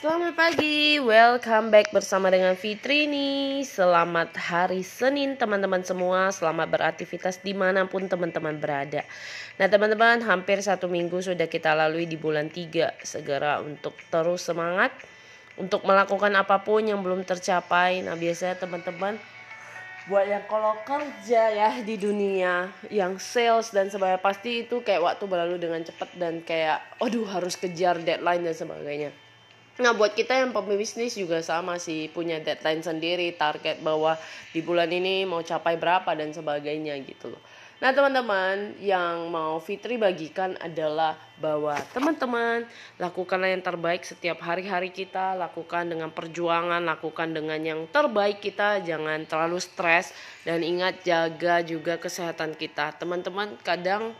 Selamat pagi, welcome back bersama dengan Fitri nih. Selamat hari Senin teman-teman semua. Selamat beraktivitas di mana pun teman-teman berada. Nah teman-teman hampir satu minggu sudah kita lalui di bulan 3 Segera untuk terus semangat. Untuk melakukan apa pun yang belum tercapai. Nah biasanya teman-teman buat yang kalau kerja ya di dunia yang sales dan sebagainya pasti itu kayak waktu berlalu dengan cepat dan kayak aduh harus kejar deadline dan sebagainya Nah buat kita yang pembisnis juga sama sih punya deadline sendiri target bahwa di bulan ini mau capai berapa dan sebagainya gitu loh. Nah teman-teman yang mau Fitri bagikan adalah bahwa teman-teman lakukanlah yang terbaik setiap hari-hari kita lakukan dengan perjuangan lakukan dengan yang terbaik kita jangan terlalu stres dan ingat jaga juga kesehatan kita teman-teman kadang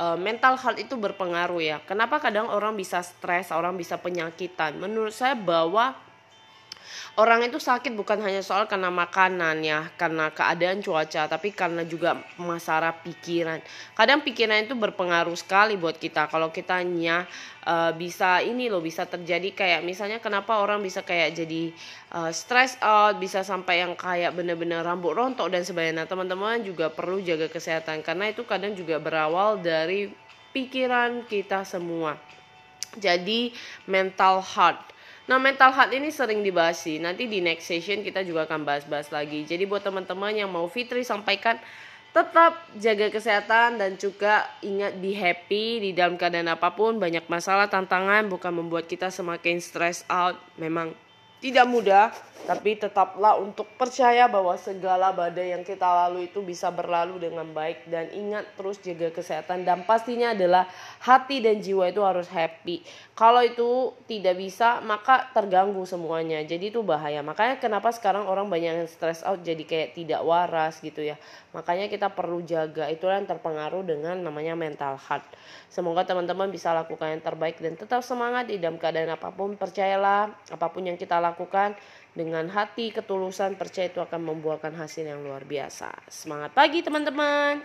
uh, mental health itu berpengaruh ya. Kenapa kadang orang bisa stres, orang bisa penyakitan? Menurut saya bahwa orang itu sakit bukan hanya soal karena makanan ya, karena keadaan cuaca, tapi karena juga masalah pikiran. Kadang pikiran itu berpengaruh sekali buat kita. Kalau kitanya uh, bisa ini loh, bisa terjadi kayak misalnya kenapa orang bisa kayak jadi uh, stress out, bisa sampai yang kayak bener-bener rambut rontok dan sebagainya. Teman-teman juga perlu jaga kesehatan karena itu kadang juga berawal dari pikiran kita semua. Jadi mental health Nah mental health ini sering dibahas sih. Nanti di next session kita juga akan bahas-bahas lagi. Jadi buat teman-teman yang mau Fitri sampaikan tetap jaga kesehatan dan juga ingat be happy di dalam keadaan apa pun banyak masalah tantangan bukan membuat kita semakin stress out memang tidak mudah, tapi tetaplah untuk percaya bahwa segala badai yang kita lalui itu bisa berlalu dengan baik dan ingat terus jaga kesehatan dan pastinya adalah hati dan jiwa itu harus happy. Kalau itu tidak bisa maka terganggu semuanya. Jadi itu bahaya. Makanya kenapa sekarang orang banyak yang stress out jadi kayak tidak waras gitu ya. Makanya kita perlu jaga. Itulah yang terpengaruh dengan namanya mental health. Semoga teman-teman bisa lakukan yang terbaik dan tetap semangat di dalam keadaan apa pun. Percayalah apa pun yang kita lakukan lakukan dengan hati ketulusan percaya itu akan membuahkan hasil yang luar biasa. Semangat pagi teman-teman.